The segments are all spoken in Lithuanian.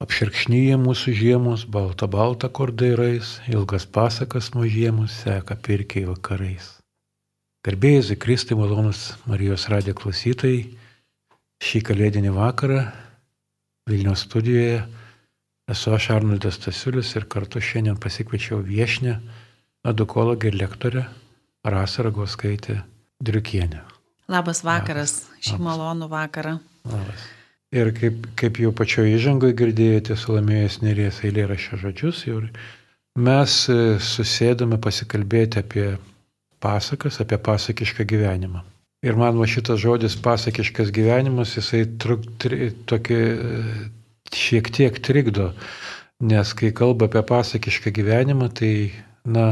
Apširkšnyje mūsų žiemos, balta balta kordairais, ilgas pasakas mažiemus seka pirkiai vakarais. Garbėjai Kristai malonus Marijos radijo klausytojai, šį kalėdinį vakarą Vilniaus studijoje esu aš Arnoldas Tasiulis ir kartu šiandien pasikviečiau viešnę, edukologę ir lektorę Rasą Ragauskaitę Driukienę. Labas vakaras, Labas. šį malonų vakarą. Labas. Ir kaip, kaip jau pačioje įžangoje girdėjote Salomėjos Nerės eilėraščio žodžius, jau mes e, susėdome pasikalbėti apie pasakas, apie pasakišką gyvenimą. Ir man va šitas žodis pasakiškas gyvenimas, jisai truk, tri, tokį e, šiek tiek trikdo, nes kai kalba apie pasakišką gyvenimą, tai, na,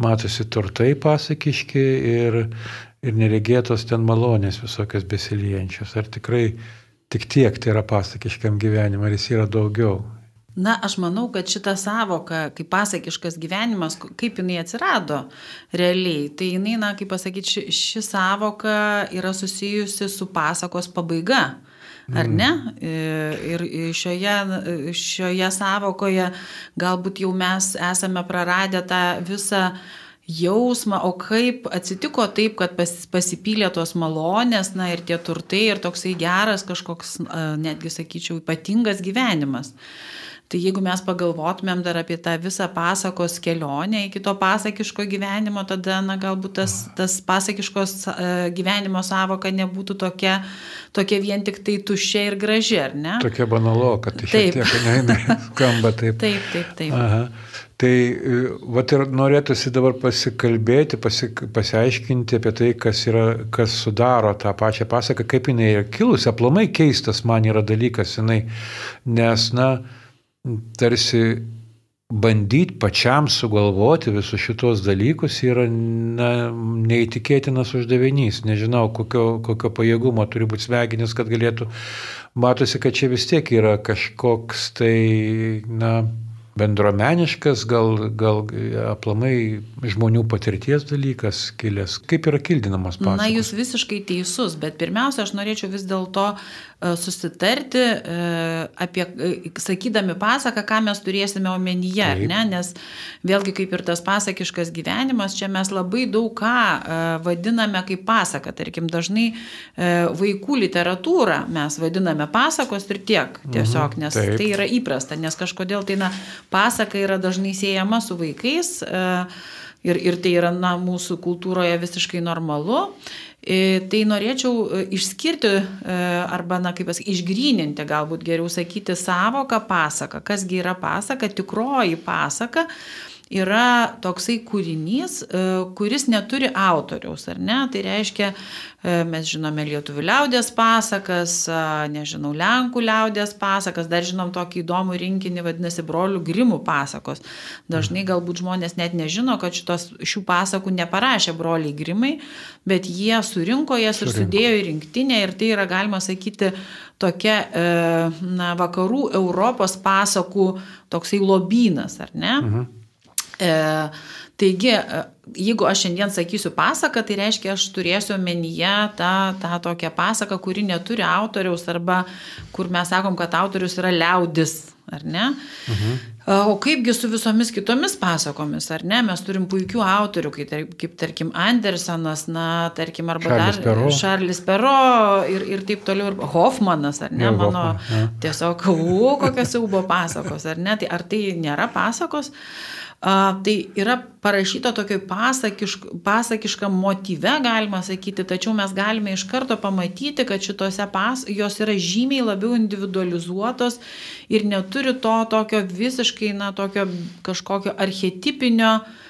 matosi turtai pasakiški ir, ir neregėtos ten malonės visokios besiliejančios. Ar tikrai tik tiek tai yra pasakiškam gyvenimui, ar jis yra daugiau. Na, aš manau, kad šita savoka, kaip pasakiškas gyvenimas, kaip jinai atsirado realiai, tai jinai, na, kaip pasakyti, ši, ši savoka yra susijusi su pasakos pabaiga. Ar mm. ne? Ir šioje, šioje savokoje galbūt jau mes esame praradę tą visą jausmą, o kaip atsitiko taip, kad pas, pasipylė tos malonės, na ir tie turtai, ir toksai geras kažkoks, netgi sakyčiau, ypatingas gyvenimas. Tai jeigu mes pagalvotumėm dar apie tą visą pasakos kelionę iki to pasakiško gyvenimo, tada, na, galbūt tas, tas pasakiškos gyvenimo savoka nebūtų tokia, tokia vien tik tai tuščia ir graži, ar ne? Tokia banalo, kad tai šiek tiek neina, skamba taip. Taip, taip, taip. Aha. Tai e, vat ir norėtųsi dabar pasikalbėti, pasi, pasiaiškinti apie tai, kas, yra, kas sudaro tą pačią pasaką, kaip jinai yra kilusi. Aplamai keistas man yra dalykas jinai, nes, na, tarsi bandyti pačiam sugalvoti visus šitos dalykus yra na, neįtikėtinas uždavinys. Nežinau, kokio, kokio pajėgumo turi būti smegenis, kad galėtų. Matosi, kad čia vis tiek yra kažkoks tai, na, bendromeniškas, gal, gal aplamai žmonių patirties dalykas kilęs. Kaip yra kildinamas pasakos? Na, jūs visiškai teisus, bet pirmiausia, aš norėčiau vis dėlto e, susitarti e, apie, e, sakydami pasaką, ką mes turėsime omenyje, Taip. ne? nes vėlgi kaip ir tas pasakiškas gyvenimas, čia mes labai daug ką vadiname kaip pasaka. Tarkim, dažnai vaikų literatūrą mes vadiname pasakos ir tiek tiesiog, mhm. nes Taip. tai yra įprasta, nes kažkodėl tai, na, pasaka yra dažnai siejama su vaikais e, ir, ir tai yra na, mūsų kultūroje visiškai normalu. E, tai norėčiau e, išskirti arba, na, kaip pasakyti, išgryninti, galbūt geriau sakyti, savoką pasaka. Kasgi yra pasaka, tikroji pasaka yra toksai kūrinys, e, kuris neturi autoriaus, ar ne? Tai reiškia, e, mes žinome lietuvių liaudės pasakas, nežinau, lenkų liaudės pasakas, dar žinom tokį įdomų rinkinį, vadinasi, brolių grimų pasakos. Dažnai galbūt žmonės net nežino, kad šitos, šių pasakų neparašė broliai grimai, bet jie surinko jas ir sudėjo į rinktinę ir tai yra, galima sakyti, tokia e, na, vakarų Europos pasakų toksai lobynas, ar ne? Mhm. E, taigi, e, jeigu aš šiandien sakysiu pasaką, tai reiškia, aš turėsiu omenyje tą, tą tokią pasaką, kuri neturi autoriaus arba kur mes sakom, kad autorius yra liaudis, ar ne? Mhm. E, o kaipgi su visomis kitomis pasakomis, ar ne? Mes turim puikių autorių, kaip, kaip tarkim Andersonas, na, tarkim, arba Charles dar Perro. Charles Perro ir, ir taip toliau, ir Hoffmanas, ar ne? Ja, Mano Hoffman, ja. tiesiog, u, kokios siaubo pasakos, ar ne? Tai ar tai nėra pasakos? Uh, A, tai yra parašyta tokio pasakišk, pasakiškam motyve, galima sakyti, tačiau mes galime iš karto pamatyti, kad šitose pas, jos yra žymiai labiau individualizuotos ir neturi to tokio visiškai, na, tokio kažkokio archetipinio, uh,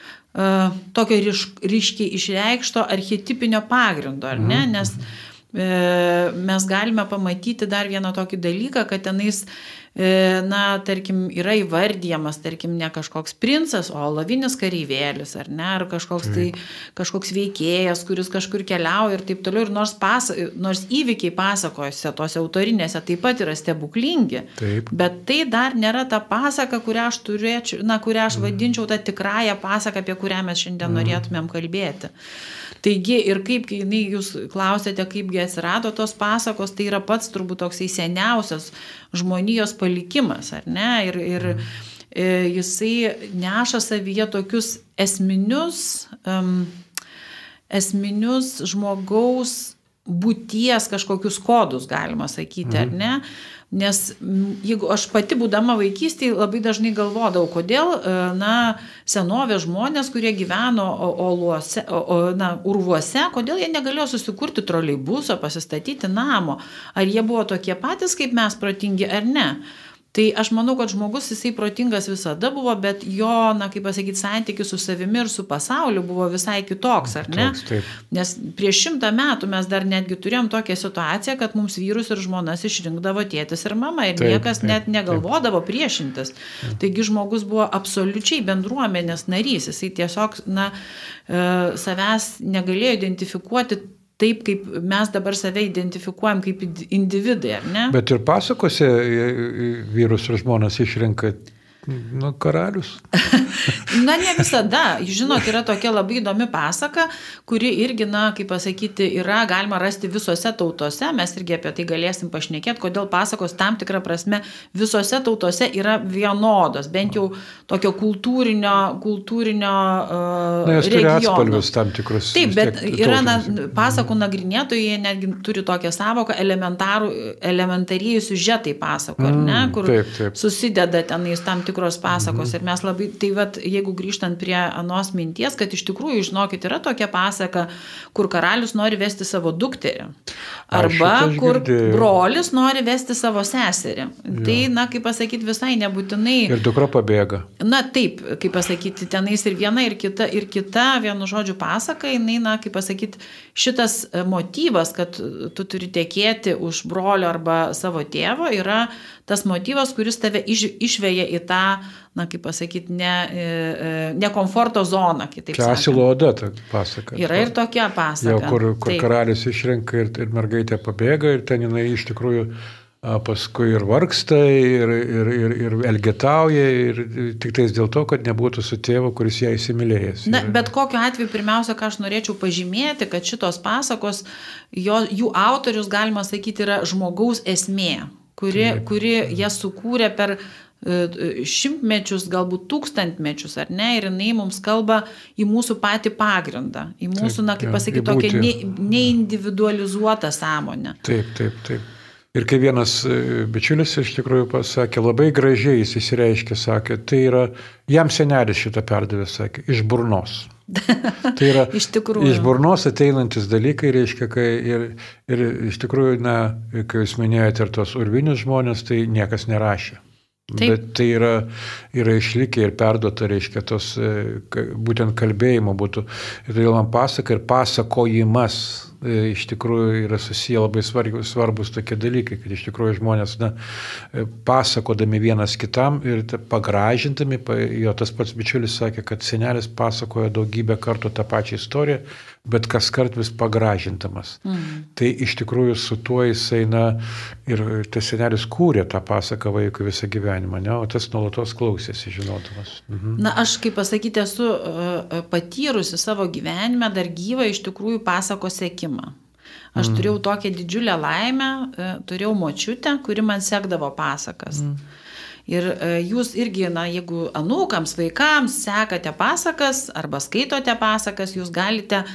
tokio ryš, ryškiai išreikšto archetipinio pagrindo, ar ne? Mhm. Nes e, mes galime pamatyti dar vieną tokį dalyką, kad tenais na, tarkim, yra įvardyjamas, tarkim, ne kažkoks princas, o lavinis kareivėlis, ar ne, ar kažkoks, tai, kažkoks veikėjas, kuris kažkur keliauja ir taip toliau. Ir nors, pas, nors įvykiai pasakojose, tose autorinėse taip pat yra stebuklingi, taip. bet tai dar nėra ta pasaka, kurią aš turėčiau, na, kurią aš mhm. vadinčiau tą tikrąją pasaką, apie kurią mes šiandien mm. norėtumėm kalbėti. Taigi ir kaip, jinai, jūs klausėte, kaipgi atsirado tos pasakos, tai yra pats turbūt toksai seniausias žmonijos palikimas, ar ne? Ir, ir e, jisai neša savyje tokius esminius, um, esminius žmogaus būties kažkokius kodus, galima sakyti, ar ne? Nes jeigu aš pati būdama vaikystėje labai dažnai galvodavau, kodėl, e, na, senovės žmonės, kurie gyveno oluose, na, urvuose, kodėl jie negalėjo susikurti troleibuso, pasistatyti namo. Ar jie buvo tokie patys kaip mes protingi ar ne? Tai aš manau, kad žmogus jisai protingas visada buvo, bet jo, na, kaip pasakyti, santykis su savimi ir su pasauliu buvo visai kitoks, ar ne? Toks, taip. Nes prieš šimtą metų mes dar netgi turėjom tokią situaciją, kad mums vyrus ir žmonas išrinkdavo tėtis ir mama ir taip, niekas taip, net negalvodavo taip. priešintis. Taigi žmogus buvo absoliučiai bendruomenės narys, jisai tiesiog, na, e, savęs negalėjo identifikuoti taip, kaip mes dabar save identifikuojam kaip individai, ar ne? Bet ir pasakose vyrus ir žmonas išrenka Nu, karalius. na, ne visada. Žinot, yra tokia labai įdomi pasaka, kuri irgi, na, kaip pasakyti, yra galima rasti visose tautose. Mes irgi apie tai galėsim pašnekėti, kodėl pasakos tam tikrą prasme visose tautose yra vienodos, bent jau tokio kultūrinio, kultūrinio uh, na, turi atspalvius tam tikrus. Taip, bet yra na, pasakų nagrinėtojai netgi turi tokią savoką elementarieji siužetai pasako, mm, ne, kur taip, taip. susideda tenais tam tikrus tikros pasakos. Mhm. Ir mes labai, tai vad, jeigu grįžtant prie anos minties, kad iš tikrųjų, žinokit, yra tokia pasaka, kur karalius nori vesti savo dukterį. Arba kur girdėjau. brolis nori vesti savo seserį. Ja. Tai, na, kaip pasakyti, visai nebūtinai. Ir dukra pabėga. Na, taip, kaip pasakyti, tenais ir viena, ir kita, ir kita, vienu žodžiu, pasaka, jinai, na, kaip pasakyti, šitas motyvas, kad tu turi tekėti už brolio arba savo tėvo, yra tas motyvas, kuris tave iš, išveja į tą, na, kaip pasakyti, ne, e, e, ne komforto zoną, kitaip sakant. Čia asiloda ta pasaka. Yra ir tokia pasaka. Jau, kur kur Taip. karalius išrenka ir, ir mergaitė pabėga ir ten jinai iš tikrųjų paskui ir vargsta, ir, ir, ir, ir elgetauja, ir tik tais dėl to, kad nebūtų su tėvu, kuris ją įsimylėjęs. Na, bet kokiu atveju, pirmiausia, ką aš norėčiau pažymėti, kad šitos pasakos, jo, jų autorius, galima sakyti, yra žmogaus esmė kuri, kuri jie sukūrė per šimtmečius, galbūt tūkstantmečius, ar ne, ir jinai mums kalba į mūsų patį pagrindą, į mūsų, taip, na, kaip pasakyti, tokią ne, neindividualizuotą sąmonę. Taip, taip, taip. Ir kai vienas e, bičiulis iš tikrųjų pasakė, labai gražiai jis įsireiškė, sakė, tai yra, jam senelis šitą perdavė, sakė, iš burnos. Tai yra iš, tikrųjų. iš burnos ateinantis dalykai, reiškia, kai ir, ir iš tikrųjų, na, kai jūs minėjote ir tos urvinius žmonės, tai niekas nerašė. Taip. Bet tai yra, yra išlikę ir perduota, reiškia, tos e, būtent kalbėjimo būtų. Ir todėl man pasaka ir pasakojimas E, iš tikrųjų yra susiję labai svarbus, tokie dalykai, kad iš tikrųjų žmonės na, e, pasakodami vienas kitam ir pagražintami, jo tas pats bičiulis sakė, kad senelis pasakojo daugybę kartų tą pačią istoriją, bet kas kart vis pagražintamas. Mm. Tai iš tikrųjų su tuo jisai, na, ir tas senelis kūrė tą pasaką vaikui visą gyvenimą, ne, o tas nuolatos klausėsi, žinodamas. Mhm. Na, aš kaip pasakyti, esu uh, patyrusi savo gyvenime dar gyvą iš tikrųjų pasako sėkimą. Aš mm. turėjau tokią didžiulę laimę, uh, turėjau močiutę, kuri man sekdavo pasakas. Mm. Ir e, jūs irgi, na, jeigu anūkams, vaikams sekate pasakas arba skaitote pasakas, jūs galite e,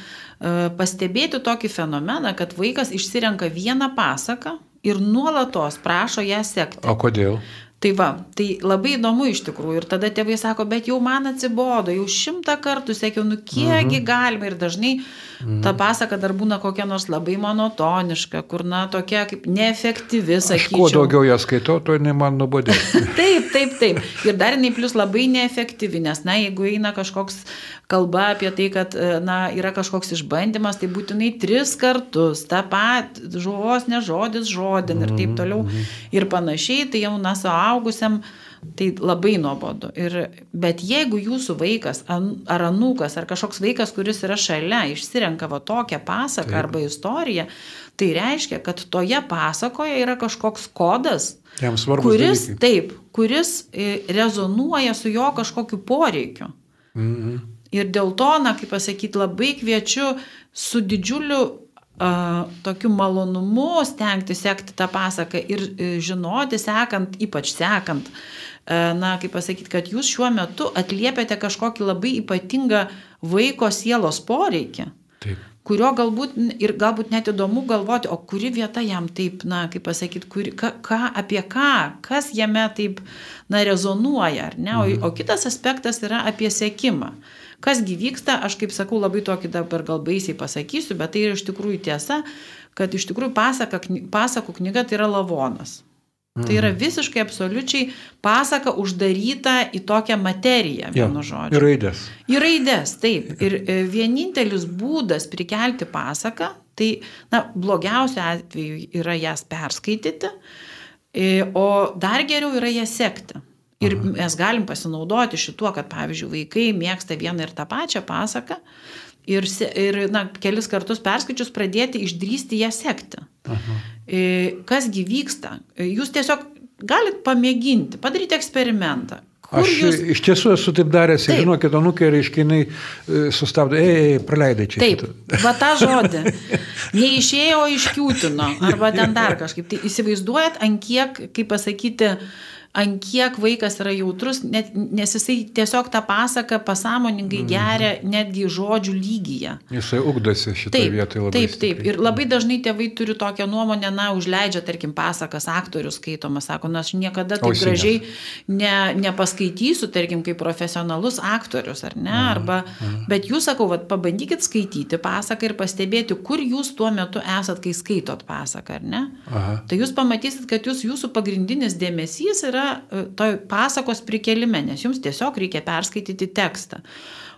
pastebėti tokį fenomeną, kad vaikas išsirenka vieną pasaką ir nuolatos prašo ją sekti. O kodėl? Tai va, tai labai įdomu iš tikrųjų. Ir tada tėvai sako, bet jau man atsibodo, jau šimtą kartų sekiau, nu kiekgi mhm. galima. Ir dažnai mhm. ta pasaka dar būna kokia nors labai monotoniška, kur, na, tokia kaip neefektyvi, sakyčiau. Kuo daugiau ją skaitau, tuo jinai man nubodė. taip, taip, taip. Ir dar jinai plus labai neefektyvi, nes, na, jeigu eina kažkoks kalba apie tai, kad, na, yra kažkoks išbandymas, tai būtinai tris kartus, tą pat, žuvos, ne žodis, žodin ir taip mhm, toliau. Mhm. Ir panašiai, tai jau, na, savo suaugusiam tai labai nuobodu. Ir, bet jeigu jūsų vaikas ar anūkas ar kažkoks vaikas, kuris yra šalia, išsirenka va tokią pasaką taip. arba istoriją, tai reiškia, kad toje pasakoje yra kažkoks kodas, kuris, dalykai. taip, kuris e, rezonuoja su jo kažkokiu poreikiu. Mhm. Ir dėl to, na, kaip pasakyti, labai kviečiu su didžiuliu tokiu malonumu stengti sekti tą pasaką ir uh, žinoti, sekant, ypač sekant, uh, na, kaip pasakyti, kad jūs šiuo metu atliepiate kažkokį labai ypatingą vaiko sielos poreikį. Taip kurio galbūt ir galbūt net įdomu galvoti, o kuri vieta jam taip, na, kaip pasakyti, kuri, ką, ką, apie ką, kas jame taip, na, rezonuoja, ar ne? O, mhm. o kitas aspektas yra apie sėkimą. Kasgi vyksta, aš kaip sakau, labai tokį dabar gal baisiai pasakysiu, bet tai yra iš tikrųjų tiesa, kad iš tikrųjų pasaka, pasakų knyga tai yra lavonas. Mhm. Tai yra mhm. visiškai absoliučiai pasaka uždaryta į tokią materiją, vienu ja, žodžiu. Į raidės. Į raidės, taip. Ir e, vienintelis būdas prikelti pasaką, tai, na, blogiausiu atveju yra jas perskaityti, e, o dar geriau yra jas sekti. Ir Aha. mes galim pasinaudoti šituo, kad, pavyzdžiui, vaikai mėgsta vieną ir tą pačią pasaką ir, ir na, kelis kartus perskaičius pradėti išdrysti ją sekti. E, kasgi vyksta? E, jūs tiesiog galite pamėginti, padaryti eksperimentą. Kur Aš jūs... iš tiesų esu taip daręs, taip. žinokit, anukė ir iškinai e, sustabdo, ei, ei praleidai čia. Taip, šitą. va tą žodį. Neišėjo iškiūtino, arba ten dar kažkaip. Tai įsivaizduojat, ant kiek, kaip pasakyti, uh, ant kiek vaikas yra jautrus, net, nes jisai tiesiog tą pasaką pasąmoningai mhm. geria netgi žodžių lygyje. Jisai ugdosi šitoje vietoje labai. Taip, taip. Ir labai dažnai tėvai turi tokią nuomonę, na, užleidžia, tarkim, pasakas aktorius skaitomas, sako, na, aš niekada taip Ausinės. gražiai ne, nepaskaitysiu, tarkim, kaip profesionalus aktorius, ar ne? Mhm. Arba, mhm. bet jūs, sakau, vat, pabandykit skaityti pasaką ir pastebėti, kur jūs tuo metu esat, kai skaitot pasaką, ar ne? Aha. Tai jūs pamatysit, kad jūs, jūsų pagrindinis dėmesys yra toj pasakos prikelime, nes jums tiesiog reikia perskaityti tekstą.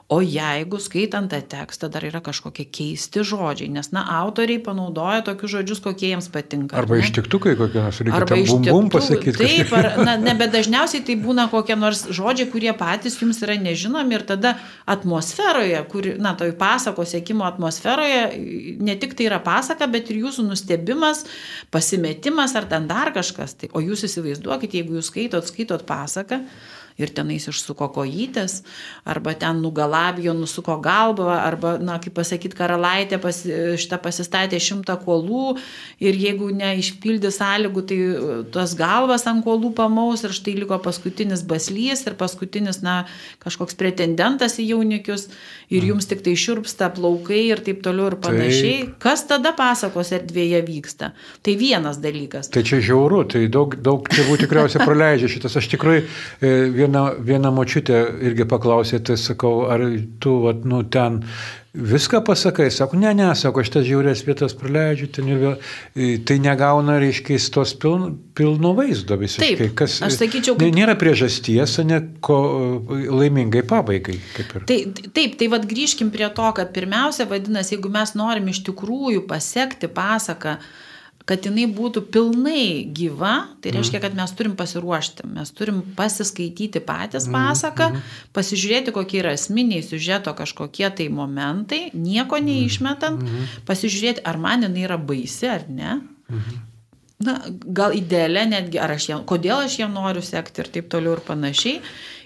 O jeigu skaitant tą tekstą dar yra kažkokie keisti žodžiai, nes, na, autoriai panaudoja tokius žodžius, kokie jiems patinka. Arba ištiktukai kokie nors, reikia Arba bum bum pasakyti. Taip, ar, na, ne, bet dažniausiai tai būna kokie nors žodžiai, kurie patys jums yra nežinomi ir tada atmosferoje, kur, na, toj pasakos sėkimo atmosferoje, ne tik tai yra pasaka, bet ir jūsų nustebimas, pasimetimas ar ten dar kažkas. Tai, o jūs įsivaizduokit, jeigu jūs skaitot, skaitot pasaką, ir tenais išsuko kojytės, arba ten nugalabijo, nusuko galvą, arba, na, kaip pasakyti, karalaitė pas, šitą pasistatė šimtą kuolų ir jeigu neišpildė sąlygų, tai e, tas galvas ant kuolų pamaus ir štai liko paskutinis baslys ir paskutinis, na, kažkoks pretendentas į jaunikius ir mm. jums tik tai širpsta plaukai ir taip toliau ir panašiai. Taip. Kas tada pasakos erdvėje vyksta? Tai vienas dalykas. Tai čia žiauru, tai daug, daug tėvų tikriausiai praleidžia šitas. Aš tikrai e, viena, viena močiutė irgi paklausė, tai sakau, ar tu, vat, nu, ten viską pasakai, sako, ne, ne, sako, aš tas žiaurės vietas praleidžiu, ten tai negauna, reiškia, tos pilno, pilno vaizdo visiškai. Taip, kas, aš sakyčiau, kad... Nėra priežasties, ne ko laimingai pabaigai. Tai, taip, tai vad grįžkim prie to, kad pirmiausia, vadinasi, jeigu mes norim iš tikrųjų pasiekti pasaką, kad jinai būtų pilnai gyva, tai reiškia, mhm. kad mes turim pasiruošti, mes turim pasiskaityti patys mhm, pasaką, mhm. pasižiūrėti, kokie yra esminiai siužeto kažkokie tai momentai, nieko neišmetant, pasižiūrėti, ar man jinai yra baisi ar ne. Na, gal idealė netgi, ar aš ją, kodėl aš ją noriu sekti ir taip toliau ir panašiai.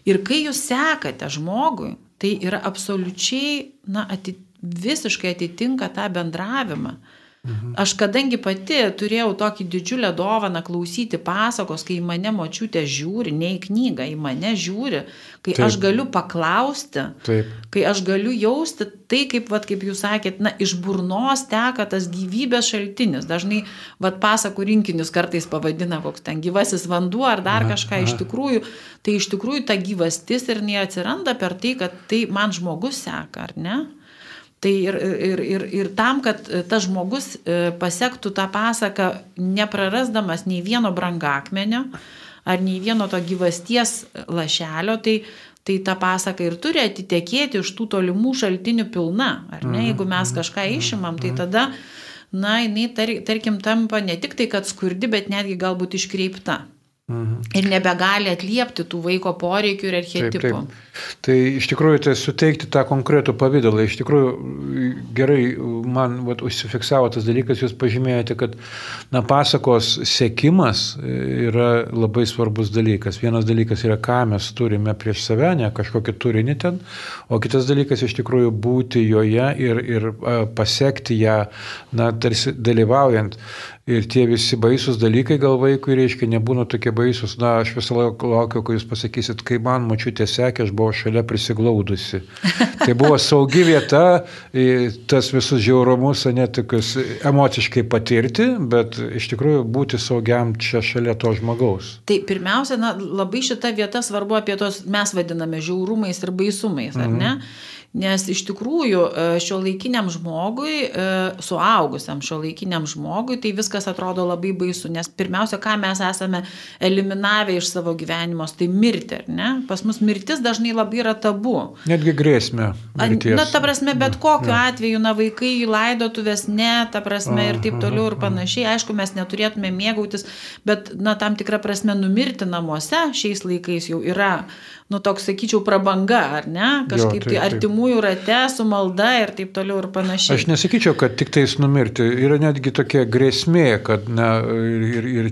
Ir kai jūs sekate žmogui, tai yra absoliučiai, na, ati, visiškai atitinka tą bendravimą. Mhm Mhm. Aš kadangi pati turėjau tokį didžiulę dovaną klausyti pasakos, kai mane močiutė žiūri, ne į knygą, į mane žiūri, kai Taip. aš galiu paklausti, Taip. kai aš galiu jausti tai, kaip, vat, kaip jūs sakėt, na, iš burnos teka tas gyvybės šaltinis. Dažnai, vat, pasakų rinkinius kartais pavadina koks ten gyvasis vanduo ar dar aha, kažką aha. iš tikrųjų. Tai iš tikrųjų ta gyvastis ir neatsiranda per tai, kad tai man žmogus seka, ar ne? Tai ir, ir, ir, ir tam, kad tas žmogus e, pasiektų tą pasaką, neprarasdamas nei vieno brangakmenio ar nei vieno to gyvasties lašelio, tai, tai ta pasaka ir turi atitekėti iš tų tolimų šaltinių pilna. Ar ne? Jeigu mes mhm. kažką mhm. išimam, tai mhm. tada, na, jinai, tar, tarkim, tampa ne tik tai, kad skurdi, bet netgi galbūt iškreipta. Mhm. Ir nebegali atliepti tų vaiko poreikių ir archetipų. Taip, taip. Tai iš tikrųjų tai suteikti tą konkretų pavydalą. Iš tikrųjų gerai man vat, užsifiksavo tas dalykas, jūs pažymėjote, kad na, pasakos sėkimas yra labai svarbus dalykas. Vienas dalykas yra, ką mes turime prieš save, ne kažkokį turinį ten, o kitas dalykas iš tikrųjų būti joje ir, ir pasiekti ją, na, tarsi dalyvaujant. Ir tie visi baisūs dalykai gal vaikui, reiškia, nebūna tokie baisūs. Na, aš visą laiką laukiu, kai jūs pasakysit, kai man mačiutė sekė, aš buvau šalia prisiglaudusi. Tai buvo saugi vieta, tas visus žiaurumus, netokius emociškai patirti, bet iš tikrųjų būti saugiam čia šalia to žmogaus. Tai pirmiausia, na, labai šita vieta svarbu apie tos, mes vadiname žiaurumais ir baisumais, ar ne? Nes iš tikrųjų e, šio laikiniam žmogui, e, suaugusiam šio laikiniam žmogui, tai viskas atrodo labai baisu. Nes pirmiausia, ką mes esame eliminavę iš savo gyvenimo, tai mirti, ar ne? Pas mus mirtis dažnai labai yra tabu. Netgi grėsmė. Mirties. Na, ta prasme, bet kokiu ja. atveju, na, vaikai į laidotuvės ne, ta prasme ir taip toliau ir panašiai. Aišku, mes neturėtume mėgautis, bet, na, tam tikrą prasme numirti namuose šiais laikais jau yra nu, toks, sakyčiau, prabanga, ar ne? Kažkaip jo, taip, tai artimųjų rate, su malda ir taip toliau ir panašiai. Aš nesakyčiau, kad tik tais numirti. Yra netgi tokia grėsmė, kad ne, ir, ir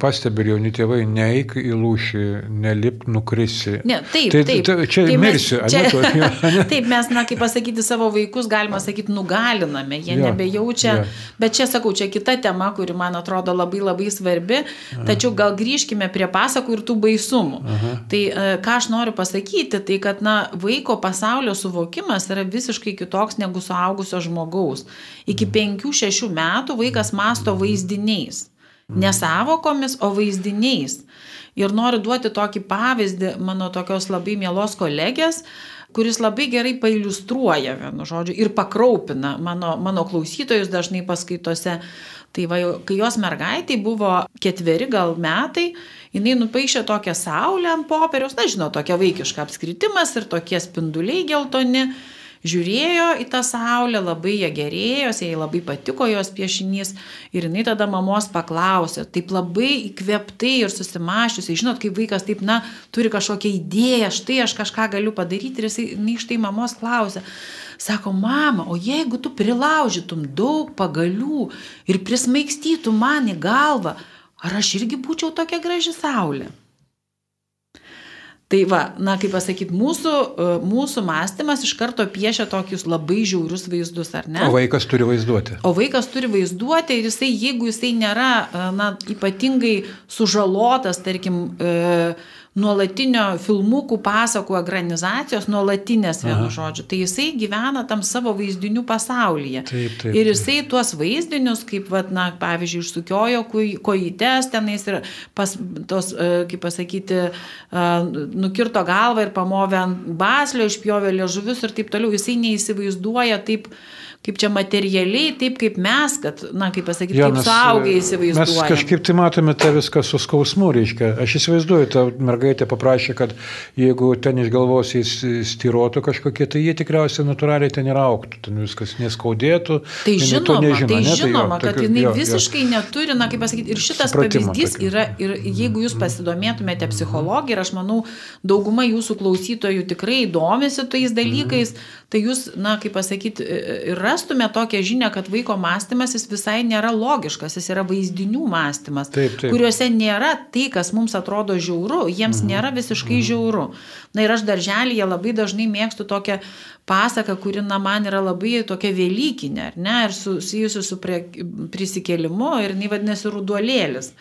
pastebi ir jauni tėvai, neik į lūšį, nelip, nukrisi. Ne, taip, tai, taip. Ta, čia taip, mirsi, mes, čia, ne, ne? Taip, mes, na, kaip pasakyti, savo vaikus, galima sakyti, nugaliname, jie ja, nebejaučia. Ja. Bet čia, sakau, čia kita tema, kuri man atrodo labai labai svarbi. Tačiau gal grįžkime prie pasakų ir tų baisumų. Aha. Tai e, ką aš noriu noriu pasakyti, tai kad na, vaiko pasaulio suvokimas yra visiškai kitoks negu suaugusio žmogaus. Iki 5-6 metų vaikas masto vaizdiniais. Ne savokomis, o vaizdiniais. Ir noriu duoti tokį pavyzdį mano tokios labai mielos kolegės, kuris labai gerai pailustruoja, vienu žodžiu, ir pakraupina mano, mano klausytojus dažnai paskaitose. Tai va, kai jos mergaitai buvo ketveri gal metai, jinai nupaišė tokią saulę ant popieriaus, na žinau, tokia vaikiška apskritimas ir tokie spinduliai geltoni. Žiūrėjo į tą saulę, labai ją gerėjo, jai labai patiko jos piešinys ir jinai tada mamos paklausė, taip labai įkveptai ir susimašiusiai, žinot, kaip vaikas taip, na, turi kažkokią idėją, štai aš kažką galiu padaryti ir jisai, na, štai mamos klausė. Sako, mama, o jeigu tu prilaužytum daug pagalių ir prismaigstytum man į galvą, ar aš irgi būčiau tokia graži saulė? Tai va, na, kaip pasakyti, mūsų, e, mūsų mąstymas iš karto piešia tokius labai žiaurius vaizdus, ar ne? O vaikas turi vaizduoti. O vaikas turi vaizduoti ir jisai, jeigu jisai nėra, e, na, ypatingai sužalotas, tarkim, e, nuolatinio filmukų pasakų ekranizacijos, nuolatinės vienu žodžiu, tai jisai gyvena tam savo vaizdinių pasaulyje. Taip, taip, ir jisai taip. tuos vaizdinius, kaip, vat, na, pavyzdžiui, išsukiojo kojytes tenais ir pas, tos, e, kaip pasakyti, e, nukirto galvą ir pamovė ant baslio, išpjovė liežuvius ir taip toliau, jisai neįsivaizduoja taip, kaip čia materialiai, taip kaip mes, kad, na, kaip pasakyti, ja, kaip suaugę įsivaizduojame. Mes kažkaip tai matome tą viską su skausmu, reiškia. Aš įsivaizduoju, ta mergaitė paprašė, kad jeigu ten iš galvos jis styrotų kažkokie, tai jie tikriausiai natūraliai ten ir auktų, ten viskas neskaudėtų. Tai žinoma, nežino, tai ne, žinoma, tai jo, kad jinai jo, visiškai jo. neturi, na, kaip pasakyti, ir šitas Supratimo, pavyzdys tokia. yra, ir jeigu jūs pasidomėtumėte psichologiją, ir aš manau, dauguma jūsų klausytojų tikrai domisi tais dalykais, mm -hmm. tai jūs, na, kaip pasakyti, ir rastume tokią žinią, kad vaiko mąstymas jis visai nėra logiškas, jis yra vaizdinių mąstymas, taip, taip. kuriuose nėra tai, kas mums atrodo žiauru, jiems mhm. nėra visiškai mhm. žiauru. Na ir aš darželėje labai dažnai mėgstu tokią pasaką, kuri na, man yra labai tokia vėlykinė, ar ne, ir susijusi su prie, prisikėlimu, ir jinai vadinasi ruduolėlis.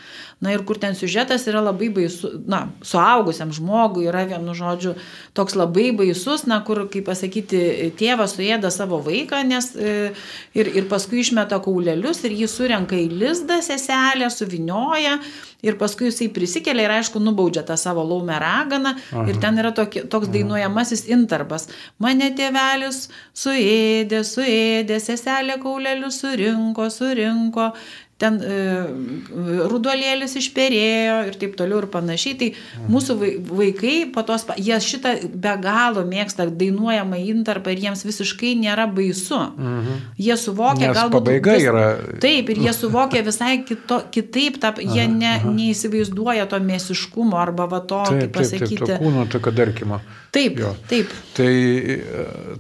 Na ir kur ten siužetas yra labai baisus, na, suaugusiam žmogui yra vienu žodžiu toks labai baisus, na, kur, kaip pasakyti, tėvas suėda savo vaiką, nes ir, ir paskui išmeta kaulelius ir jį surenka į lizdą seselę, suvinioja ir paskui jisai prisikelia ir aišku nubaudžia tą savo laumę raganą Aha. ir ten yra tokie, toks dainuojamasis interpas. Mane tėvelis suėdė, suėdė, seselė kaulelius surinko, surinko ten e, rudolėlis išperėjo ir taip toliau ir panašiai. Tai mūsų vaikai po tos, jie šitą be galo mėgsta dainuojamą intarpą ir jiems visiškai nėra baisu. Mhm. Jie suvokia, Nes galbūt... Pabaiga vis, yra. Taip, ir jie suvokia visai kito, kitaip, ta, jie ne, aha. neįsivaizduoja to mėsiškumo arba va to, taip, kaip pasakyti. Taip, taip, to kūno, tokio darkimo. Taip, jo. taip. Tai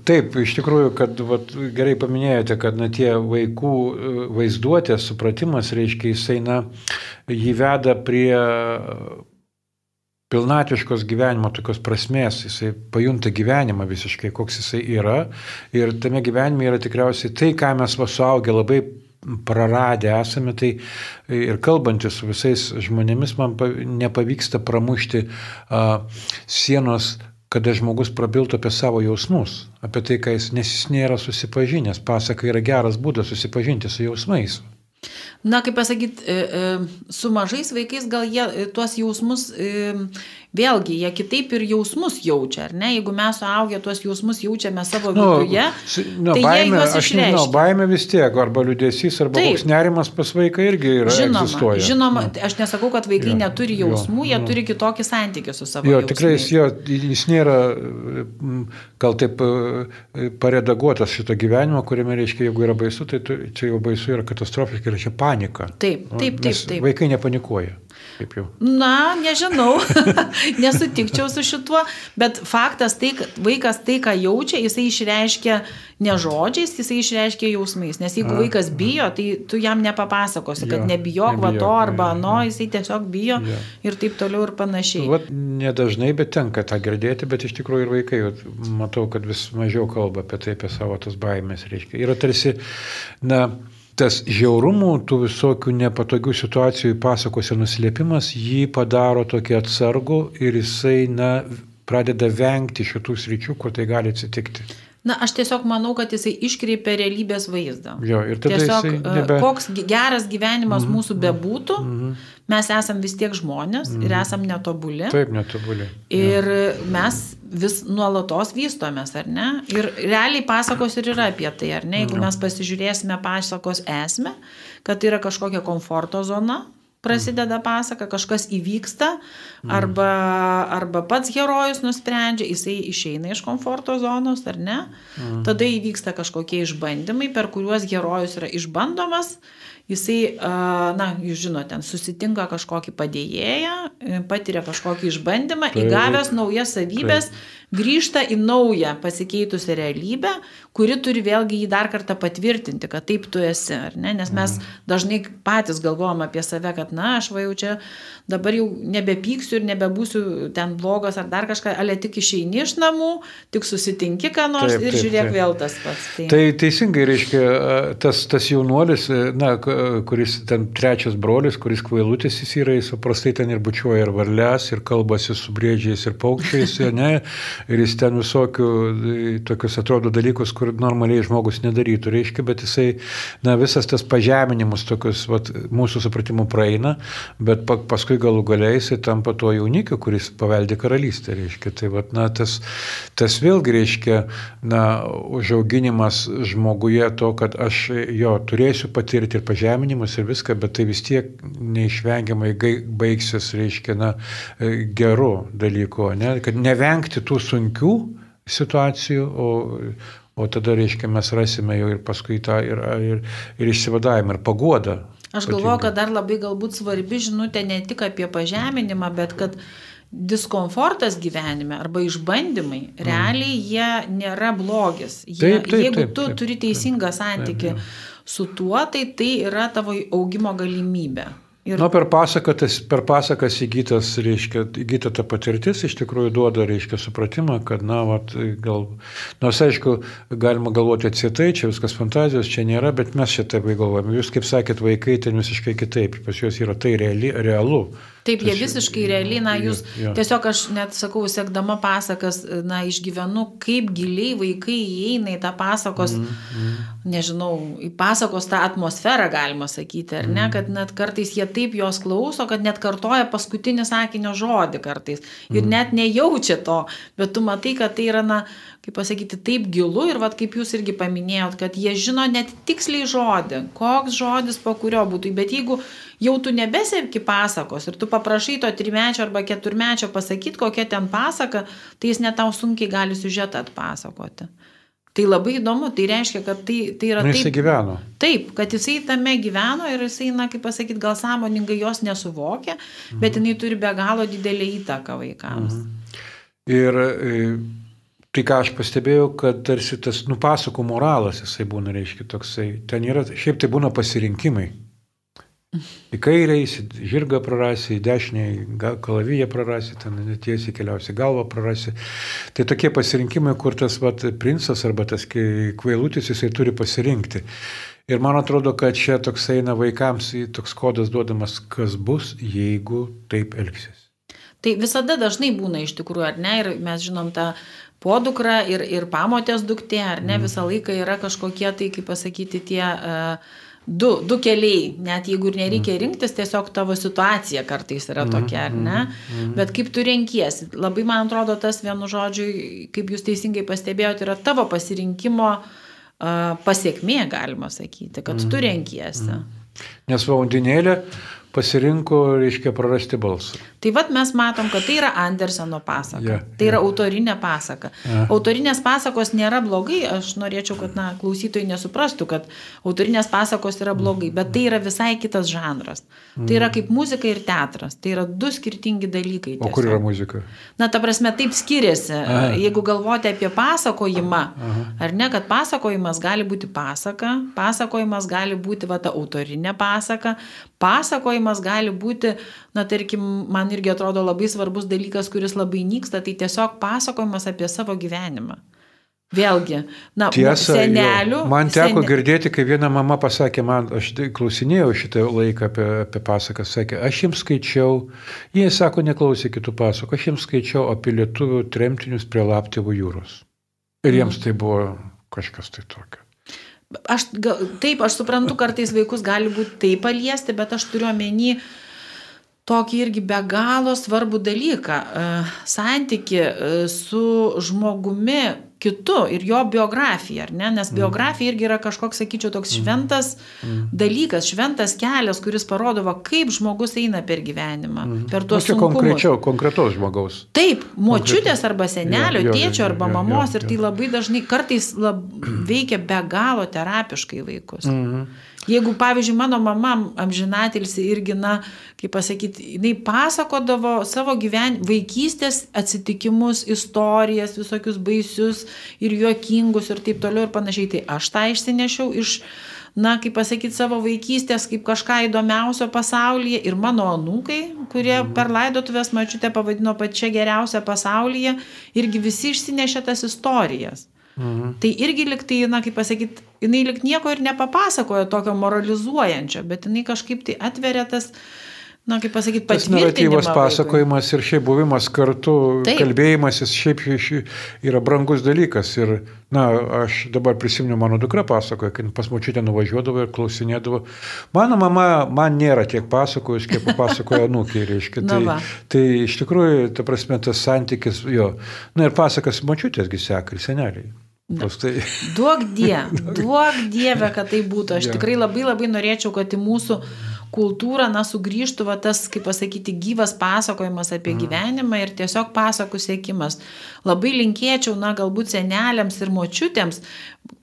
taip, iš tikrųjų, kad vat, gerai paminėjote, kad na, tie vaikų e, vaizduotės supratimas, reiškia, jisai, na, jį veda prie pilnatiškos gyvenimo tokios prasmės, jisai pajunta gyvenimą visiškai, koks jisai yra. Ir tame gyvenime yra tikriausiai tai, ką mes vasuaugę labai praradę esame, tai ir kalbantis su visais žmonėmis man nepavyksta pramušti a, sienos kada žmogus prabiltų apie savo jausmus, apie tai, jis, nes jis nėra susipažinęs. Pasaka yra geras būdas susipažinti su jausmais. Na, kaip pasakyti, e, e, su mažais vaikais gal jie e, tuos jausmus vėlgi, jie kitaip ir jausmus jaučia, ar ne? Jeigu mes suaugę tuos jausmus jaučiame savo nu, viduje, nu, tai jie juos išreiškia. Nežinau, baimė vis tiek, arba liūdėsys, arba Taip. koks nerimas pas vaiką irgi yra. Žinoma, egzistuoja. žinoma nu. aš nesakau, kad vaikai jo, neturi jausmų, jo, jie nu. turi kitokį santykį su savo jo, jausmais. Tikrai jis, jo, jis nėra gal taip paredaguotas šito gyvenimo, kuriame reiškia, jeigu yra baisu, tai tu, čia jau baisu yra katastrofiškai, yra čia panika. Taip, taip, taip. taip. Vaikai nepanikuoja. Na, nežinau, nesutikčiau su šituo, bet faktas tai, kad vaikas tai, ką jaučia, jisai išreiškia ne žodžiais, jisai išreiškia jausmais. Nes jeigu vaikas bijo, tai tu jam nepapasakosi, kad jo, nebijok va to arba no, jisai tiesiog bijo jo. ir taip toliau ir panašiai. Vat, nedažnai, bet tenka tą girdėti, bet iš tikrųjų ir vaikai, matau, kad vis mažiau kalba apie tai, apie savo tas baimės, reiškia. Yra tarsi, na, tas žiaurumų, tų visokių nepatogių situacijų pasakose nuslėpimas jį padaro tokį atsargų ir jisai, na, pradeda vengti šitų sričių, kur tai gali atsitikti. Na, aš tiesiog manau, kad jisai iškreipia realybės vaizdą. Jo, ir tada tiesiog, e, nebe... koks geras gyvenimas mm -hmm. mūsų bebūtų, mm -hmm. Mes esam vis tiek žmonės mm ir mhm. esam netobuli. Taip, netobuli. Ir ja. mes vis nuolatos vystomės, ar ne? Ir realiai pasakos ir yra apie tai, ar ne? Jeigu mes pasižiūrėsime pasakos esmę, kad tai yra kažkokia komforto zona, prasideda pasaka, kažkas įvyksta, arba, arba pats herojus nusprendžia, jisai išeina iš komforto zonos, ar ne? Tada įvyksta kažkokie išbandymai, per kuriuos herojus yra išbandomas. Jisai, na, jūs žinote, ten susitinka kažkokį padėjėją, patiria kažkokį išbandymą, įgavęs naujas savybės, tai grįžta į naują pasikeitusią realybę, kuri turi vėlgi jį dar kartą patvirtinti, kad taip tu esi, ar ne? Nes mes mhm. dažnai patys galvojam apie save, kad na, aš va jau čia dabar jau nebepyksiu ir nebebūsiu ten blogas ar dar kažką, ale tik išeini iš namų, tik susitinki ką nors taip, ir taip, žiūrėk taip. vėl tas pats. Tai. tai teisingai reiškia, tas, tas jaunuolis, na, kuris ten trečias brolis, kuris kvailutis jis yra, jis paprastai ten ir bučiuoja ir varlės, ir kalbasi su briedžiais ir paukščiais, ne? Ir jis ten visokių tokius atrodo dalykus, kur normaliai žmogus nedarytų, reiškia, bet jisai, na, visas tas pažeminimus tokius, vat, mūsų supratimu praeina, bet paskui galų galiai jisai tampa tuo jaunikiu, kuris paveldė karalystę, reiškia. Tai, vat, na, tas, tas vėlgi reiškia, na, užauginimas žmoguje to, kad aš jo turėsiu patirti ir pažeminimus ir viską, bet tai vis tiek neišvengiamai baigsis, reiškia, na, geru dalyku, ne? kad nevengti tų sunkių situacijų, o, o tada, reiškia, mes rasime jau ir paskui tą ir, ir, ir išsivadavimą, ir paguodą. Aš galvoju, kad dar labai galbūt svarbi žinutė ne tik apie pažeminimą, bet kad diskomfortas gyvenime arba išbandymai, mm. realiai jie nėra blogis. Jie, taip, taip, jeigu taip, tu taip, turi teisingą santykį taip, taip. su tuo, tai tai yra tavo augimo galimybė. Ir... Nu, per, pasakas, per pasakas įgytas, reiškia, įgyta ta patirtis iš tikrųjų duoda, reiškia, supratimą, kad, na, vat, gal, nors aišku, galima galvoti atsitai, čia viskas fantazijos, čia nėra, bet mes čia taip galvojame. Jūs, kaip sakėt, vaikai ten visiškai kitaip, pas juos yra tai reali, realu. Taip, jie visiškai realiai, na, jūs ja, ja. tiesiog aš net sakau, sekdama pasakas, na, išgyvenu, kaip giliai vaikai įeina į tą pasakos, mm, mm. nežinau, į pasakos tą atmosferą, galima sakyti, ar ne, mm. kad net kartais jie taip jos klauso, kad net kartoja paskutinį sakinio žodį kartais ir mm. net nejaučia to, bet tu matai, kad tai yra, na, kaip pasakyti, taip gilu ir vad kaip jūs irgi paminėjot, kad jie žino net tiksliai žodį, koks žodis po kurio būtų, bet jeigu jau tu nebesėki pasakos ir tu paprašai to trimečio arba keturmečio pasakyti, kokia ten pasaka, tai jis netau sunkiai gali siužetą atpasakoti. Tai labai įdomu, tai reiškia, kad tai, tai yra... Na, jisai taip, gyveno. Taip, kad jisai tame gyveno ir jisai, na, kaip pasakyti, gal sąmoningai jos nesuvokia, mhm. bet jinai turi be galo didelį įtaką vaikams. Mhm. Ir Tai ką aš pastebėjau, kad tarsi tas nupasakų moralas jisai būna, reiškia, toksai. Ten yra, šiaip tai būna pasirinkimai. Į kairę įsi žirgą prarasi, į dešinę kalaviją prarasi, ten tiesiai keliausi galvą prarasi. Tai tokie pasirinkimai, kur tas vat, princas arba tas kvailutis jisai turi pasirinkti. Ir man atrodo, kad čia toks eina vaikams toks kodas duodamas, kas bus, jeigu taip elgsis. Tai visada dažnai būna iš tikrųjų, ar ne? Ir mes žinom tą podukra ir, ir pamotės duktė, ar ne, mm. visą laiką yra kažkokie tai, kaip pasakyti, tie uh, du, du keliai, net jeigu ir nereikia mm. rinktis, tiesiog tavo situacija kartais yra tokia, ar ne, bet kaip tu renkiesi. Labai man atrodo, tas vienu žodžiu, kaip jūs teisingai pastebėjote, yra tavo pasirinkimo uh, pasiekmė, galima sakyti, kad tu renkiesi. Nes valandinėlė pasirinko, reiškia, prarasti balsą. Tai vad mes matom, kad tai yra Anderseno pasaka. Yeah, tai yeah. yra autorinė pasaka. Yeah. Autorinės pasakos nėra blogai, aš norėčiau, kad na, klausytojai nesuprastų, kad autorinės pasakos yra blogai, bet tai yra visai kitas žanras. Mm. Tai yra kaip muzika ir teatras. Tai yra du skirtingi dalykai. Tiesiog. O kur yra muzika? Na, ta prasme, taip skiriasi. Aha. Jeigu galvoti apie pasakojimą, Aha. ar ne, kad pasakojimas gali būti pasaka, pasakojimas gali būti va ta autorinė pasaka, pasakojimas gali būti, na, tarkim, man irgi atrodo labai svarbus dalykas, kuris labai nyksta, tai tiesiog pasakojimas apie savo gyvenimą. Vėlgi, na, Tiesa, senelių. Jo. Man teko sen... girdėti, kai viena mama pasakė, man, aš klausinėjau šitą laiką apie, apie pasakas, sakė, aš jiems skaičiau, jie sako, neklausė kitų pasakų, aš jiems skaičiau apie lietuvių tremtinius prie Laptėvų jūros. Ir jiems mm. tai buvo kažkas tai tokio. Aš, taip, aš suprantu, kartais vaikus gali būti taip paliesti, bet aš turiu omeny tokį irgi be galo svarbų dalyką - santyki su žmogumi, kitu ir jo biografija, ar ne? Nes mhm. biografija irgi yra kažkoks, sakyčiau, toks mhm. šventas mm. dalykas, šventas kelias, kuris parodo, va, kaip žmogus eina per gyvenimą, mm. per tuos sunkumus. Konkrečiau, konkretaus žmogaus. Taip, močiutės arba senelio, jo, jo, tėčio arba jo, jo, mamos jo, jo. ir tai labai dažnai kartais lab, veikia be galo terapiškai vaikus. Mm. Jeigu, pavyzdžiui, mano mama amžinatilsi irgi, na, kaip pasakyti, jinai pasakodavo savo gyven, vaikystės atsitikimus, istorijas, visokius baisius ir juokingus ir taip toliau ir panašiai. Tai aš tą išsinešiau iš na, kaip pasakyti, savo vaikystės kaip kažką įdomiausio pasaulyje ir mano anūkai, kurie mhm. per laidotuvės mačiutę pavadino pačia geriausia pasaulyje, irgi visi išsinešė tas istorijas. Mhm. Tai irgi liktai, na, kaip pasakyti, jinai lik nieko ir nepapasakojo tokio moralizuojančio, bet jinai kažkaip tai atveria tas, na, kaip pasakyti, pats naratyvas pasakojimas ir šiaip buvimas kartu, Taip. kalbėjimasis šiaip yra brangus dalykas. Ir, na, aš dabar prisimenu, mano dukra pasakoja, kai pas močiutę nuvažiuodavo ir klausinėdavo. Mano mama man nėra tiek pasakojus, kiek pasakoja anūkiai, reiškia. Tai, tai iš tikrųjų, ta prasme, tas santykis, jo. Na ir pasakas močiutėsgi seka ir seneliai. Tai... Duok die, duok dievę, kad tai būtų. Aš ja. tikrai labai labai norėčiau, kad į mūsų kultūrą, na, sugrįžtų va, tas, kaip pasakyti, gyvas pasakojimas apie mm. gyvenimą ir tiesiog pasakų sėkimas. Labai linkėčiau, na, galbūt seneliams ir močiutėms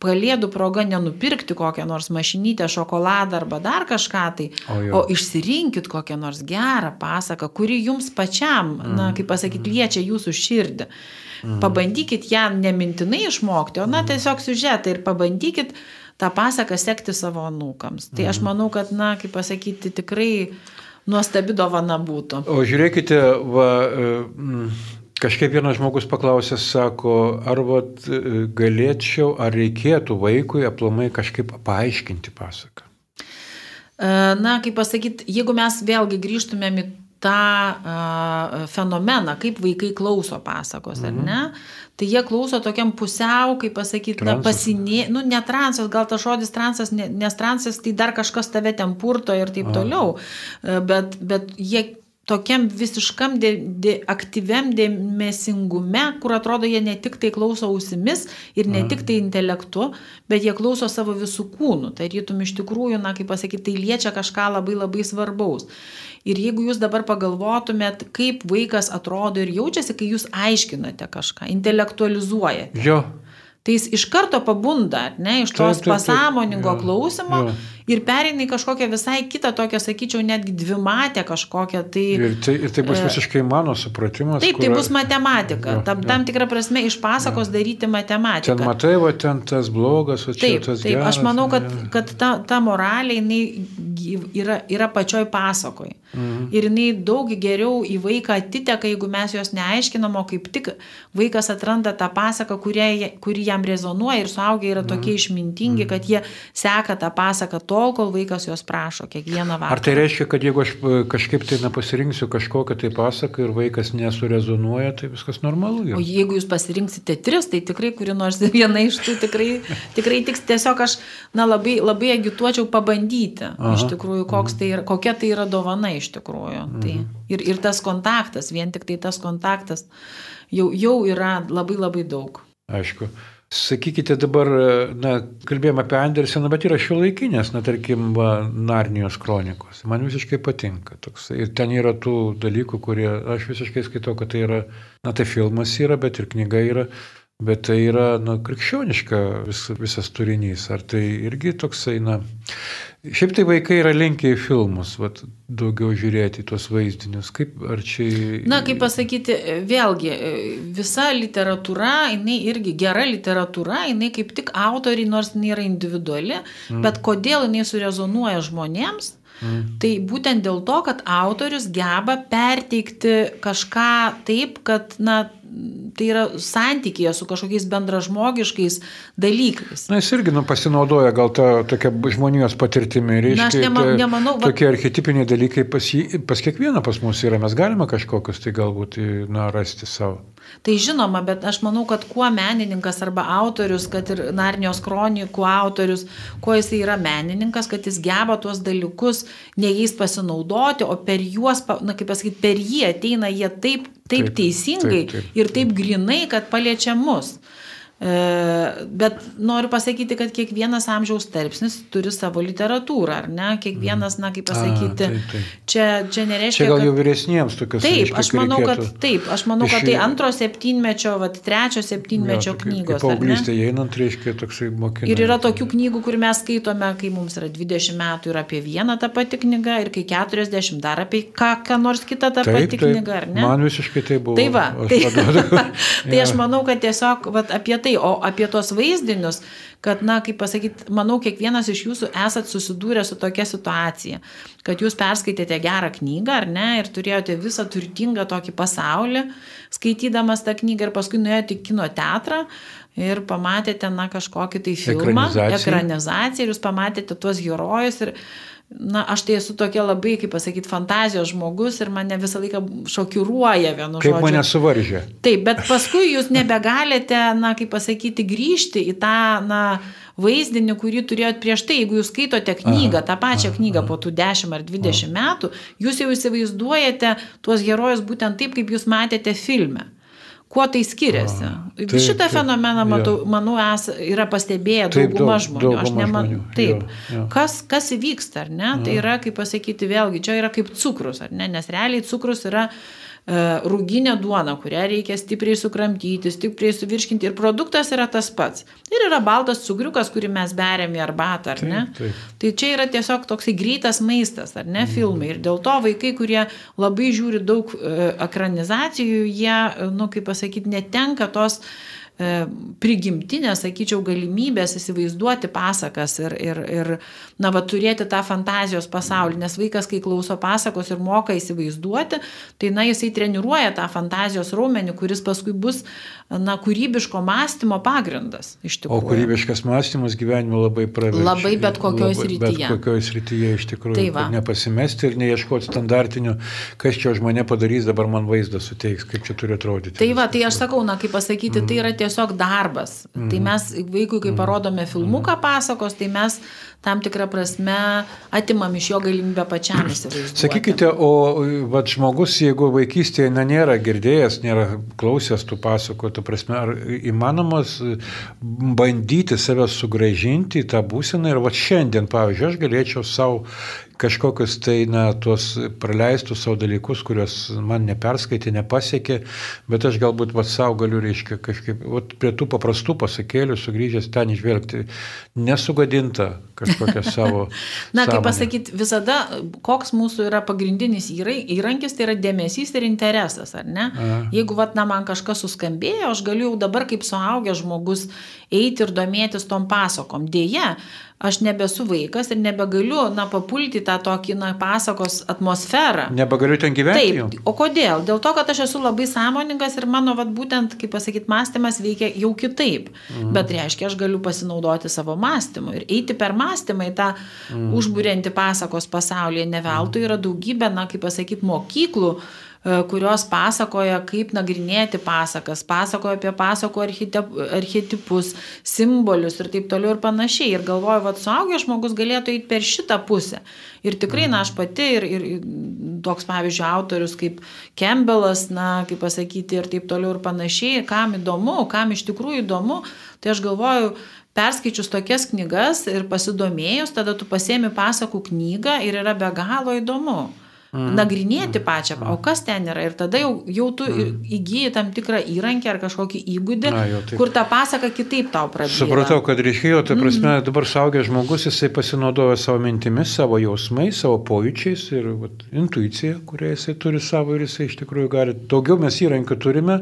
kalėdų proga nenupirkti kokią nors mašinytę, šokoladą arba dar kažką tai, o, jo. o išsirinkit kokią nors gerą pasaką, kuri jums pačiam, mm. na, kaip pasakyti, liečia jūsų širdį. Mhm. Pabandykit ją nemintinai išmokti, o na mhm. tiesiog siužetą ir pabandykit tą pasaką sekti savo anūkams. Tai aš mhm. manau, kad, na, kaip pasakyti, tikrai nuostabi dovana būtų. O žiūrėkite, va, e, kažkaip vienas žmogus paklausė, sako, ar vat, e, galėčiau, ar reikėtų vaikui aplamai kažkaip paaiškinti pasaką. E, na, kaip pasakyti, jeigu mes vėlgi grįžtumėm į tą fenomeną, kaip vaikai klauso pasakos, mhm. ar ne? Tai jie klauso tokiam pusiau, kaip pasakyti, na, pasinė, nu, ne transas, gal tas žodis transas, nes transas tai dar kažkas tave ten purto ir taip A. toliau, bet, bet jie tokiam visiškam de, de, aktyviam dėmesingume, kur atrodo jie ne tik tai klauso ausimis ir ne tik tai intelektu, bet jie klauso savo visų kūnų. Tai rytum iš tikrųjų, na kaip pasakyti, tai liečia kažką labai labai svarbaus. Ir jeigu jūs dabar pagalvotumėt, kaip vaikas atrodo ir jaučiasi, kai jūs aiškinate kažką, intelektualizuojate. Jo. Tai jis iš karto pabunda, ne, iš tos taip, taip, taip. pasąmoningo klausimo. Jo ir pereina į kažkokią visai kitą, tokią, sakyčiau, netgi dvimatę kažkokią. Tai, ir, tai, ir tai bus e, visiškai mano supratimas. Taip, tai bus matematika. Jo, tam, jo. tam tikrą prasme iš pasakos jo. daryti matematiką. Ten matai, va ten tas blogas, o čia taip, tas taip, geras. Aš manau, kad, kad ta, ta moralė jinai yra, yra pačioj pasakoj. Mhm. Ir jinai daug geriau į vaiką atiteka, jeigu mes jos neaiškinam, o kaip tik vaikas atranda tą pasaką, kurie, kuri jam rezonuoja ir suaugę yra tokie mhm. išmintingi, mhm. kad jie seka tą pasaką to tol, kol vaikas jos prašo kiekvieną vakarą. Ar tai reiškia, kad jeigu aš e, kažkaip tai nepasirinksiu kažkokią tai pasaką ir vaikas nesurezonuoja, tai viskas normalu? Jau. O jeigu jūs pasirinksite tris, tai tikrai kuri nors viena iš tų tikrai, tikrai tiks. Tiesiog aš na, labai, labai agituočiau pabandyti, Aha. iš tikrųjų, mhm. tai yra, kokia tai yra dovana iš tikrųjų. Tai mhm. Tai, ir, ir tas kontaktas, vien tik tai tas kontaktas jau, jau yra labai labai daug. Aišku. Sakykite dabar, na, kalbėjome apie Anderseną, bet yra šio laikinės, na, tarkim, va, Narnijos kronikos. Man visiškai patinka. Toks. Ir ten yra tų dalykų, kurie, aš visiškai skaitau, kad tai yra, na, tai filmas yra, bet ir knyga yra, bet tai yra, na, krikščioniška vis, visas turinys. Ar tai irgi toksai, na, Šiaip tai vaikai yra linkę į filmus, vat, daugiau žiūrėti tuos vaizdinius. Kaip ar čia... Na, kaip pasakyti, vėlgi, visa literatūra, jinai irgi gera literatūra, jinai kaip tik autoriai, nors jinai yra individuali, mm. bet kodėl jinai surezonuoja žmonėms, mm. tai būtent dėl to, kad autorius geba perteikti kažką taip, kad, na, tai yra santykėje su kažkokiais bendražmogiškais dalykais. Na, jis irgi nu, pasinaudoja gal tą tokią žmonijos patirtimį. Reiškia, Na, aš nema, nemanau, va... tokie archetipiniai dalykai pas, pas kiekvieną pas mus yra. Mes galime kažkokius tai galbūt na, rasti savo. Tai žinoma, bet aš manau, kad kuo menininkas arba autorius, kad ir Narnijos kronikų autorius, kuo jis yra menininkas, kad jis geba tuos dalykus ne jais pasinaudoti, o per juos, na kaip pasakyti, per jį ateina jie taip, taip, taip teisingai taip, taip, ir taip grinai, kad paliečia mus. E, bet noriu pasakyti, kad kiekvienas amžiaus tarpsnis turi savo literatūrą, ar ne? Kiekvienas, na, kaip pasakyti, A, taip, taip. Čia, čia nereiškia. Čia gal jau vyresniems tokios. Taip, aš manau, kad taip, aš manau, kad tai antro septynmečio, va, trečio septynmečio jo, knygos. Paauglystė einant reiškia toksai mokymas. Ir yra tokių knygų, kur mes skaitome, kai mums yra 20 metų ir apie vieną tą patį knygą, ir kai 40 dar apie ką, ką nors kitą tą taip, patį taip, knygą, ar ne? Man visiškai tai buvo. Tai va, aš tai, tai aš manau, kad tiesiog va, apie tai, o apie tos vaizdinius, kad, na, kaip pasakyti, manau, kiekvienas iš jūsų esat susidūrę su tokia situacija, kad jūs perskaitėte gerą knygą, ar ne, ir turėjote visą turtingą tokį pasaulį, skaitydamas tą knygą ir paskui nuėjote į kino teatrą. Ir pamatėte, na, kažkokį tai filmą, ekranizaciją, ekranizaciją ir jūs pamatėte tuos herojus ir na, aš tai esu tokia labai, kaip pasakyti, fantazijos žmogus ir mane visą laiką šokiruoja vienu žodžiu. Kaip mane suvaržė. Taip, bet paskui jūs nebegalite, na, kaip pasakyti, grįžti į tą, na, vaizdinį, kurį turėjot prieš tai, jeigu jūs skaitote knygą, aha, tą pačią aha, knygą aha. po tų 10 ar 20 aha. metų, jūs jau įsivaizduojate tuos herojus būtent taip, kaip jūs matėte filme. Kuo tai skiriasi? Taip, Šitą taip, fenomeną, matau, ja. manau, es, yra pastebėję taip, dauguma daug, žmonių. Dauguma Aš nemanau. Taip. Ja, ja. Kas, kas įvyksta, ar ne? Ja. Tai yra, kaip pasakyti, vėlgi, čia yra kaip cukrus, ar ne? Nes realiai cukrus yra uh, rūginė duona, kurią reikia stipriai sukramtyti, stipriai suvirškinti ir produktas yra tas pats. Ir yra baltas cukriukas, kurį mes beriam į arbatą, ar ne? Taip, taip. Tai čia yra tiesiog toksai greitas maistas, ar ne, mm. filmai. Ir dėl to vaikai, kurie labai žiūri daug e, ekranizacijų, jie, nu, kaip pasakyti, netenka tos e, prigimtinės, sakyčiau, galimybės įsivaizduoti pasakas ir, ir, ir na, va, turėti tą fantazijos pasaulį, nes vaikas, kai klauso pasakos ir moka įsivaizduoti, tai, na, jisai treniruoja tą fantazijos raumenį, kuris paskui bus, na, kūrybiško mąstymo pagrindas. O kūrybiškas mąstymas gyvenime labai praveria. Labai bet kokioje srityje. Bet kokioje srityje iš tikrųjų. Tai va. nepasimesti ir neieškoti standartinių, kas čia už mane padarys, dabar man vaizdą suteiks, kaip čia turi atrodyti. Tai va, tai aš sakau, na, kaip pasakyti, mm. tai yra tiesiog darbas. Mm. Tai mes vaikui, kai parodome filmuką pasakos, tai mes tam tikrą prasme atimam iš jo galimybę pačiam įsivaizduoti. Sakykite, o vat, žmogus, jeigu vaikystėje na, nėra girdėjęs, nėra klausęs tų pasakų, tu prasme, ar įmanomas bandyti save sugražinti į tą būseną ir vat šiandien, pavyzdžiui, aš galėčiau savo kažkokius tai, na, tuos praleistus savo dalykus, kuriuos man neperskaitė, nepasiekė, bet aš galbūt pats savo galiu, reiškia, kažkaip, vat, prie tų paprastų pasakėlių sugrįžęs ten išvelgti, nesugadinta kažkokią savo. na, kaip pasakyti, visada, koks mūsų yra pagrindinis įrankis, tai yra dėmesys ir interesas, ar ne? A. Jeigu, vat, na, man kažkas suskambėjo, aš galiu jau dabar kaip suaugęs žmogus eiti ir domėtis tom pasakom. Deja, aš nebesu vaikas ir nebegaliu, na, papulti tą tokį, na, pasakos atmosferą. Nebegaliu ten gyventi. Taip. O kodėl? Dėl to, kad aš esu labai sąmoningas ir mano, vad, būtent, kaip pasakyti, mąstymas veikia jau kitaip. Mhm. Bet reiškia, aš galiu pasinaudoti savo mąstymu ir eiti per mąstymą į tą mhm. užbūrenti pasakos pasaulyje. Ne veltui yra daugybė, na, kaip pasakyti, mokyklų kurios pasakoja, kaip nagrinėti pasakas, pasakoja apie pasako archetipus, simbolius ir taip toliau ir panašiai. Ir galvoju, kad suaugęs žmogus galėtų eiti per šitą pusę. Ir tikrai, na, aš pati ir, ir toks, pavyzdžiui, autorius kaip Campbellas, na, kaip pasakyti, ir taip toliau ir panašiai, kam įdomu, kam iš tikrųjų įdomu, tai aš galvoju, perskaičius tokias knygas ir pasidomėjus, tada tu pasiemi pasakų knygą ir yra be galo įdomu mm. nagrinėti pačią, o kas ten yra. Ir tada jau, jau tu mm. įgyji tam tikrą įrankį ar kažkokį įgūdį, Na, jau, taip. kur ta pasaka kitaip tau pradėjo. Supratau, kad reikėjo, tai prasme, mm. dabar saugęs žmogus, jisai pasinaudoja savo mintimis, savo jausmais, savo pojūčiais ir vat, intuicija, kurią jisai turi savo ir jisai iš tikrųjų gali. Daugiau mes įrankių turime.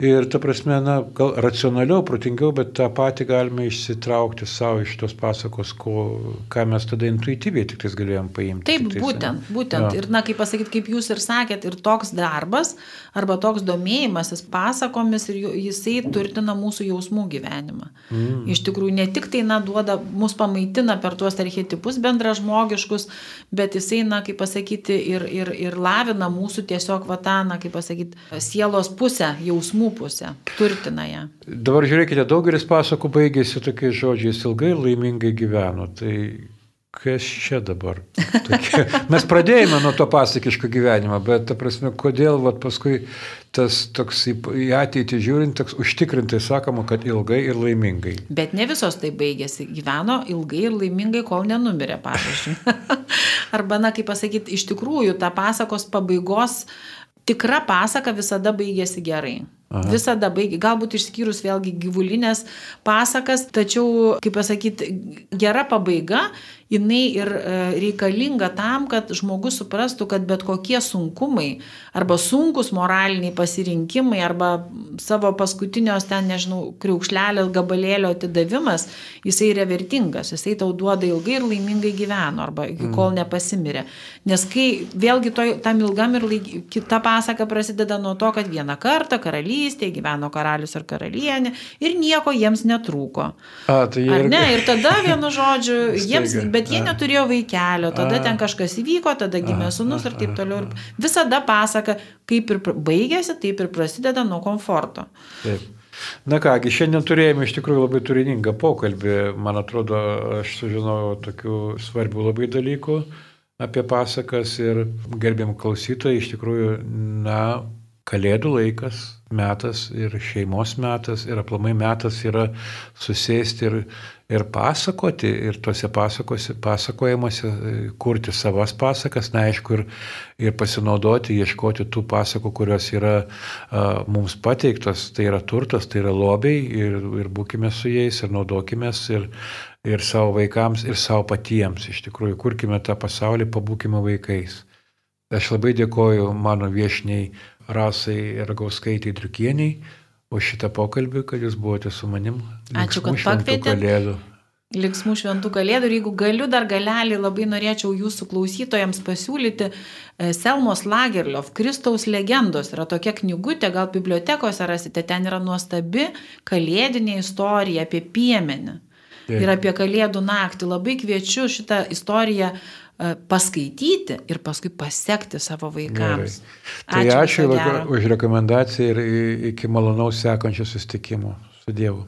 Ir ta prasme, na, gal racionaliau, protingiau, bet tą patį galime išsitraukti savo iš tos pasakos, ko, ką mes tada intuityviai tik tais galėjom paimti. Taip, tiktais, būtent, ne? būtent. Ja. Ir, na, kaip pasakyti, kaip jūs ir sakėt, ir toks darbas arba toks domėjimasis pasakomis ir jisai turtina mūsų jausmų gyvenimą. Mm. Iš tikrųjų, ne tik tai, na, duoda, mus pamaitina per tuos archetipus bendražmogiškus, bet jisai, na, kaip pasakyti, ir, ir, ir lavina mūsų tiesiog vataną, kaip pasakyti, sielos pusę jausmų pinigų pusę, turtina ją. Dabar žiūrėkite, daugelis pasakų baigėsi tokiais žodžiais ilgai laimingai gyveno. Tai kas čia dabar? Tokie. Mes pradėjome nuo to pasakiško gyvenimo, bet, ta prasme, kodėl vat, paskui tas toks į, į ateitį žiūrint, toks užtikrintai sakoma, kad ilgai ir laimingai. Bet ne visos tai baigėsi. Gyveno ilgai ir laimingai, kol nenumirė, pavyzdžiui. Arba, na, kaip pasakyti, iš tikrųjų, ta pasakos pabaigos tikra pasaka visada baigėsi gerai. Aha. Visada baigi, galbūt išskyrus vėlgi gyvulinės pasakas, tačiau, kaip pasakyti, gera pabaiga jinai ir e, reikalinga tam, kad žmogus suprastų, kad bet kokie sunkumai arba sunkus moraliniai pasirinkimai arba savo paskutinios ten, nežinau, kriaukšlelės gabalėlio atidavimas, jisai yra vertingas, jisai tau duoda ilgai ir laimingai gyveno arba iki mm. kol nepasimirė. Nes kai vėlgi to, tam ilgam ir laik, kita pasaka prasideda nuo to, kad vieną kartą karalystėje gyveno karalius ar karalienė ir nieko jiems netrūko. A, tai ir... Ar ne? Ir tada vienu žodžiu, jiems, bet jie neturėjo vaikelio, tada ten kažkas įvyko, tada gimė sunus ir taip toliau. Ir visada pasaka, kaip ir baigėsi, taip ir prasideda nuo komforto. Taip. Na kągi, šiandien turėjome iš tikrųjų labai turiningą pokalbį. Man atrodo, aš sužinojau tokių svarbių labai dalykų apie pasakas ir gerbėm klausytojai, iš tikrųjų, na, kalėdų laikas, metas ir šeimos metas ir aplamai metas yra susėsti ir, ir pasakoti ir tuose pasakojimuose e, kurti savas pasakas, na aišku, ir, ir pasinaudoti, ieškoti tų pasakų, kurios yra a, mums pateiktos, tai yra turtas, tai yra lobiai ir, ir būkime su jais ir naudokime ir, ir savo vaikams, ir savo patiems. Iš tikrųjų, kurkime tą pasaulį, pabūkime vaikais. Aš labai dėkoju mano viešniai Rasai Ragauskaitai Drikieniai už šitą pokalbį, kad jūs buvote su manim. Ačiū, kad pakvietėte. Liksmų šventų kalėdų ir jeigu galiu dar galelį, labai norėčiau jūsų klausytojams pasiūlyti e, Selmos Lagerliof, Kristaus legendos. Yra tokia knygutė, gal bibliotekose rasite, ten yra nuostabi kalėdinė istorija apie piemenį. Taip. Ir apie kalėdų naktį. Labai kviečiu šitą istoriją paskaityti ir paskui pasiekti savo vaikams. Gerai. Tai ačiū, ačiū už rekomendaciją ir iki malonaus sekančio sustikimo. Su Dievu.